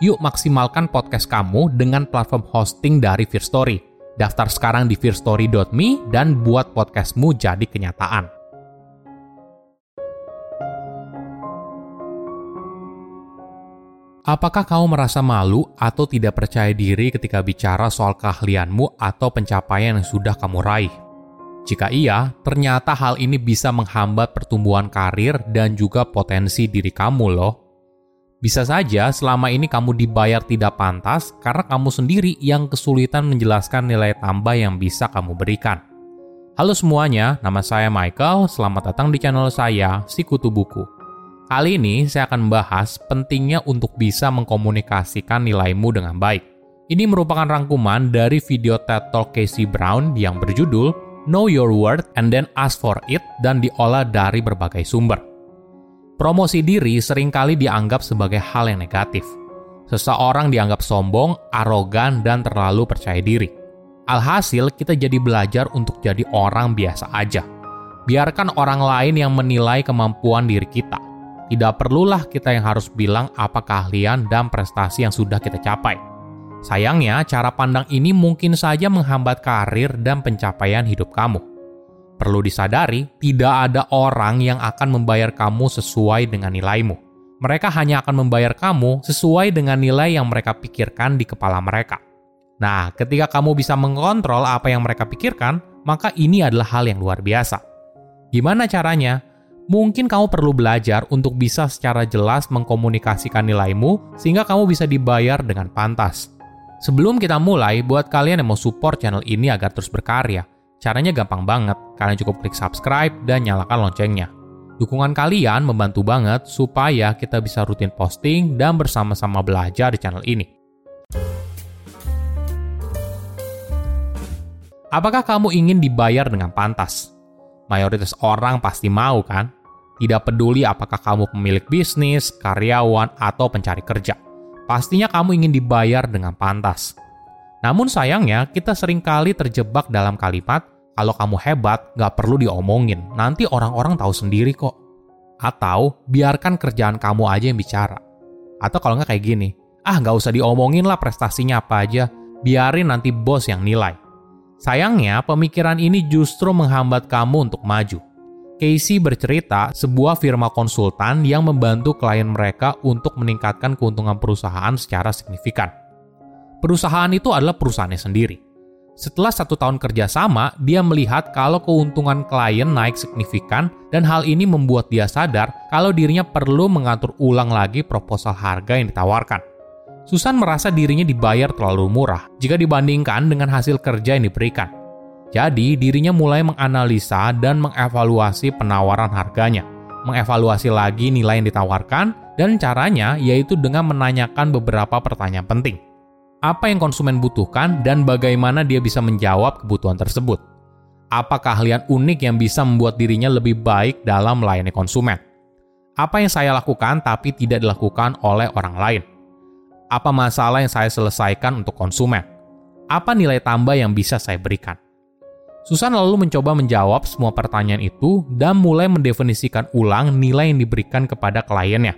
Yuk maksimalkan podcast kamu dengan platform hosting dari Fear Story. Daftar sekarang di fearstory.me dan buat podcastmu jadi kenyataan. Apakah kamu merasa malu atau tidak percaya diri ketika bicara soal keahlianmu atau pencapaian yang sudah kamu raih? Jika iya, ternyata hal ini bisa menghambat pertumbuhan karir dan juga potensi diri kamu loh. Bisa saja selama ini kamu dibayar tidak pantas karena kamu sendiri yang kesulitan menjelaskan nilai tambah yang bisa kamu berikan. Halo semuanya, nama saya Michael, selamat datang di channel saya, Sikutu Buku. Kali ini saya akan membahas pentingnya untuk bisa mengkomunikasikan nilaimu dengan baik. Ini merupakan rangkuman dari video TED Talk Casey Brown yang berjudul Know Your Worth and Then Ask for It dan diolah dari berbagai sumber. Promosi diri sering kali dianggap sebagai hal yang negatif. Seseorang dianggap sombong, arogan, dan terlalu percaya diri. Alhasil, kita jadi belajar untuk jadi orang biasa aja. Biarkan orang lain yang menilai kemampuan diri kita tidak perlulah kita yang harus bilang apa keahlian dan prestasi yang sudah kita capai. Sayangnya, cara pandang ini mungkin saja menghambat karir dan pencapaian hidup kamu. Perlu disadari, tidak ada orang yang akan membayar kamu sesuai dengan nilaimu. Mereka hanya akan membayar kamu sesuai dengan nilai yang mereka pikirkan di kepala mereka. Nah, ketika kamu bisa mengontrol apa yang mereka pikirkan, maka ini adalah hal yang luar biasa. Gimana caranya? mungkin kamu perlu belajar untuk bisa secara jelas mengkomunikasikan nilaimu sehingga kamu bisa dibayar dengan pantas. Sebelum kita mulai, buat kalian yang mau support channel ini agar terus berkarya, caranya gampang banget. Kalian cukup klik subscribe dan nyalakan loncengnya. Dukungan kalian membantu banget supaya kita bisa rutin posting dan bersama-sama belajar di channel ini. Apakah kamu ingin dibayar dengan pantas? Mayoritas orang pasti mau kan? Tidak peduli apakah kamu pemilik bisnis, karyawan, atau pencari kerja. Pastinya kamu ingin dibayar dengan pantas. Namun sayangnya, kita sering kali terjebak dalam kalimat, kalau kamu hebat, gak perlu diomongin, nanti orang-orang tahu sendiri kok. Atau, biarkan kerjaan kamu aja yang bicara. Atau kalau nggak kayak gini, ah gak usah diomongin lah prestasinya apa aja, biarin nanti bos yang nilai. Sayangnya, pemikiran ini justru menghambat kamu untuk maju. Casey bercerita sebuah firma konsultan yang membantu klien mereka untuk meningkatkan keuntungan perusahaan secara signifikan. Perusahaan itu adalah perusahaannya sendiri. Setelah satu tahun kerjasama, dia melihat kalau keuntungan klien naik signifikan dan hal ini membuat dia sadar kalau dirinya perlu mengatur ulang lagi proposal harga yang ditawarkan. Susan merasa dirinya dibayar terlalu murah jika dibandingkan dengan hasil kerja yang diberikan. Jadi, dirinya mulai menganalisa dan mengevaluasi penawaran harganya, mengevaluasi lagi nilai yang ditawarkan, dan caranya yaitu dengan menanyakan beberapa pertanyaan penting. Apa yang konsumen butuhkan dan bagaimana dia bisa menjawab kebutuhan tersebut? Apa keahlian unik yang bisa membuat dirinya lebih baik dalam melayani konsumen? Apa yang saya lakukan tapi tidak dilakukan oleh orang lain? Apa masalah yang saya selesaikan untuk konsumen? Apa nilai tambah yang bisa saya berikan? Susan lalu mencoba menjawab semua pertanyaan itu dan mulai mendefinisikan ulang nilai yang diberikan kepada kliennya.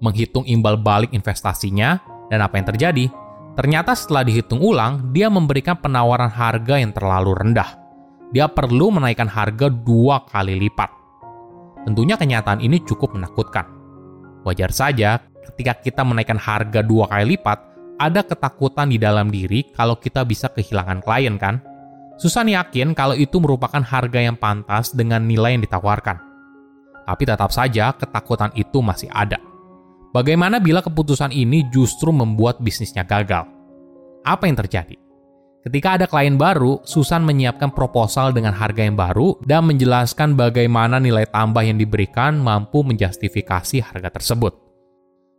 Menghitung imbal balik investasinya dan apa yang terjadi. Ternyata setelah dihitung ulang, dia memberikan penawaran harga yang terlalu rendah. Dia perlu menaikkan harga dua kali lipat. Tentunya kenyataan ini cukup menakutkan. Wajar saja ketika kita menaikkan harga dua kali lipat, ada ketakutan di dalam diri kalau kita bisa kehilangan klien kan? Susan yakin kalau itu merupakan harga yang pantas dengan nilai yang ditawarkan. Tapi tetap saja ketakutan itu masih ada. Bagaimana bila keputusan ini justru membuat bisnisnya gagal? Apa yang terjadi? Ketika ada klien baru, Susan menyiapkan proposal dengan harga yang baru dan menjelaskan bagaimana nilai tambah yang diberikan mampu menjustifikasi harga tersebut.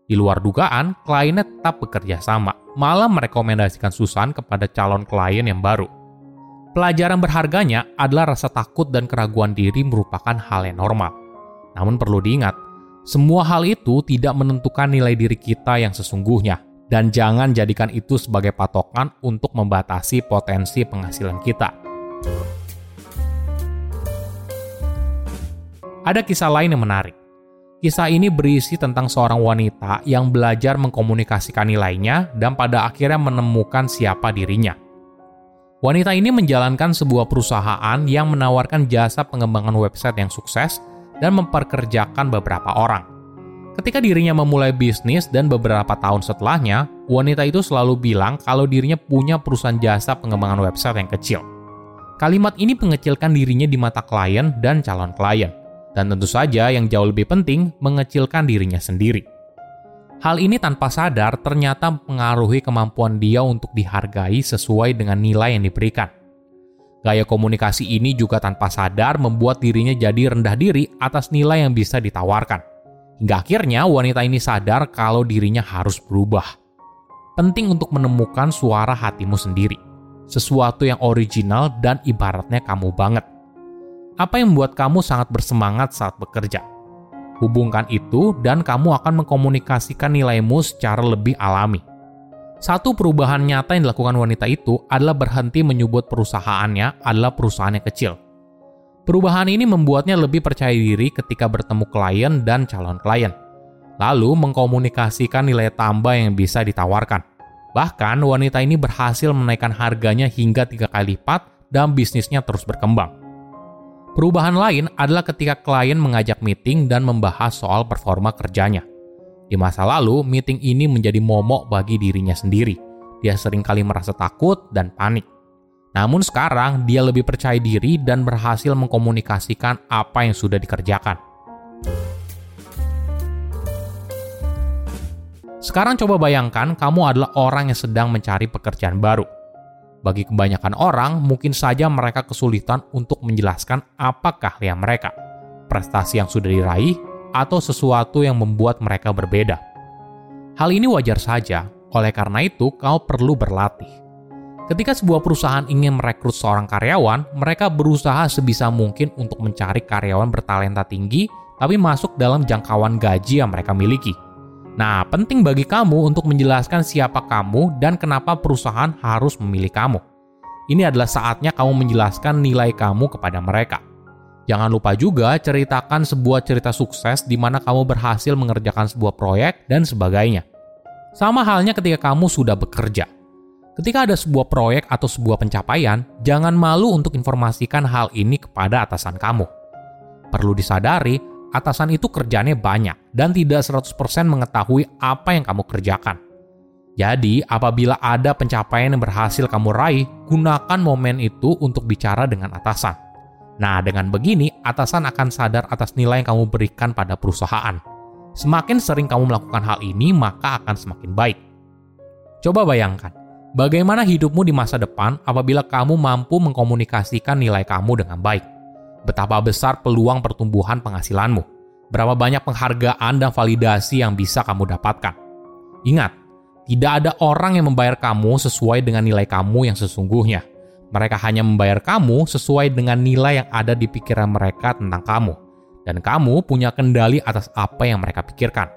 Di luar dugaan, kliennya tetap bekerja sama, malah merekomendasikan Susan kepada calon klien yang baru. Pelajaran berharganya adalah rasa takut dan keraguan diri merupakan hal yang normal. Namun perlu diingat, semua hal itu tidak menentukan nilai diri kita yang sesungguhnya, dan jangan jadikan itu sebagai patokan untuk membatasi potensi penghasilan kita. Ada kisah lain yang menarik. Kisah ini berisi tentang seorang wanita yang belajar mengkomunikasikan nilainya dan pada akhirnya menemukan siapa dirinya – Wanita ini menjalankan sebuah perusahaan yang menawarkan jasa pengembangan website yang sukses dan memperkerjakan beberapa orang. Ketika dirinya memulai bisnis dan beberapa tahun setelahnya, wanita itu selalu bilang kalau dirinya punya perusahaan jasa pengembangan website yang kecil. Kalimat ini mengecilkan dirinya di mata klien dan calon klien. Dan tentu saja yang jauh lebih penting, mengecilkan dirinya sendiri. Hal ini tanpa sadar ternyata mengaruhi kemampuan dia untuk dihargai sesuai dengan nilai yang diberikan. Gaya komunikasi ini juga tanpa sadar membuat dirinya jadi rendah diri atas nilai yang bisa ditawarkan. Hingga akhirnya wanita ini sadar kalau dirinya harus berubah. Penting untuk menemukan suara hatimu sendiri. Sesuatu yang original dan ibaratnya kamu banget. Apa yang membuat kamu sangat bersemangat saat bekerja? Hubungkan itu dan kamu akan mengkomunikasikan nilaimu secara lebih alami. Satu perubahan nyata yang dilakukan wanita itu adalah berhenti menyebut perusahaannya adalah perusahaan yang kecil. Perubahan ini membuatnya lebih percaya diri ketika bertemu klien dan calon klien. Lalu mengkomunikasikan nilai tambah yang bisa ditawarkan. Bahkan wanita ini berhasil menaikkan harganya hingga tiga kali lipat dan bisnisnya terus berkembang. Perubahan lain adalah ketika klien mengajak meeting dan membahas soal performa kerjanya. Di masa lalu, meeting ini menjadi momok bagi dirinya sendiri. Dia sering kali merasa takut dan panik. Namun sekarang, dia lebih percaya diri dan berhasil mengkomunikasikan apa yang sudah dikerjakan. Sekarang coba bayangkan kamu adalah orang yang sedang mencari pekerjaan baru bagi kebanyakan orang, mungkin saja mereka kesulitan untuk menjelaskan apa keahlian mereka, prestasi yang sudah diraih, atau sesuatu yang membuat mereka berbeda. Hal ini wajar saja, oleh karena itu kau perlu berlatih. Ketika sebuah perusahaan ingin merekrut seorang karyawan, mereka berusaha sebisa mungkin untuk mencari karyawan bertalenta tinggi, tapi masuk dalam jangkauan gaji yang mereka miliki. Nah, penting bagi kamu untuk menjelaskan siapa kamu dan kenapa perusahaan harus memilih kamu. Ini adalah saatnya kamu menjelaskan nilai kamu kepada mereka. Jangan lupa juga ceritakan sebuah cerita sukses di mana kamu berhasil mengerjakan sebuah proyek dan sebagainya. Sama halnya ketika kamu sudah bekerja. Ketika ada sebuah proyek atau sebuah pencapaian, jangan malu untuk informasikan hal ini kepada atasan kamu. Perlu disadari, atasan itu kerjanya banyak dan tidak 100% mengetahui apa yang kamu kerjakan. Jadi, apabila ada pencapaian yang berhasil kamu raih, gunakan momen itu untuk bicara dengan atasan. Nah, dengan begini, atasan akan sadar atas nilai yang kamu berikan pada perusahaan. Semakin sering kamu melakukan hal ini, maka akan semakin baik. Coba bayangkan, bagaimana hidupmu di masa depan apabila kamu mampu mengkomunikasikan nilai kamu dengan baik betapa besar peluang pertumbuhan penghasilanmu, berapa banyak penghargaan dan validasi yang bisa kamu dapatkan. Ingat, tidak ada orang yang membayar kamu sesuai dengan nilai kamu yang sesungguhnya. Mereka hanya membayar kamu sesuai dengan nilai yang ada di pikiran mereka tentang kamu. Dan kamu punya kendali atas apa yang mereka pikirkan.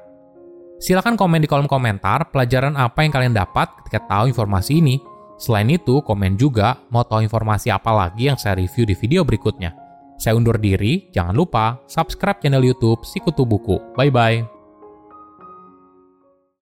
Silahkan komen di kolom komentar pelajaran apa yang kalian dapat ketika tahu informasi ini Selain itu, komen juga mau tahu informasi apa lagi yang saya review di video berikutnya. Saya undur diri, jangan lupa subscribe channel YouTube Sikutu Buku. Bye-bye.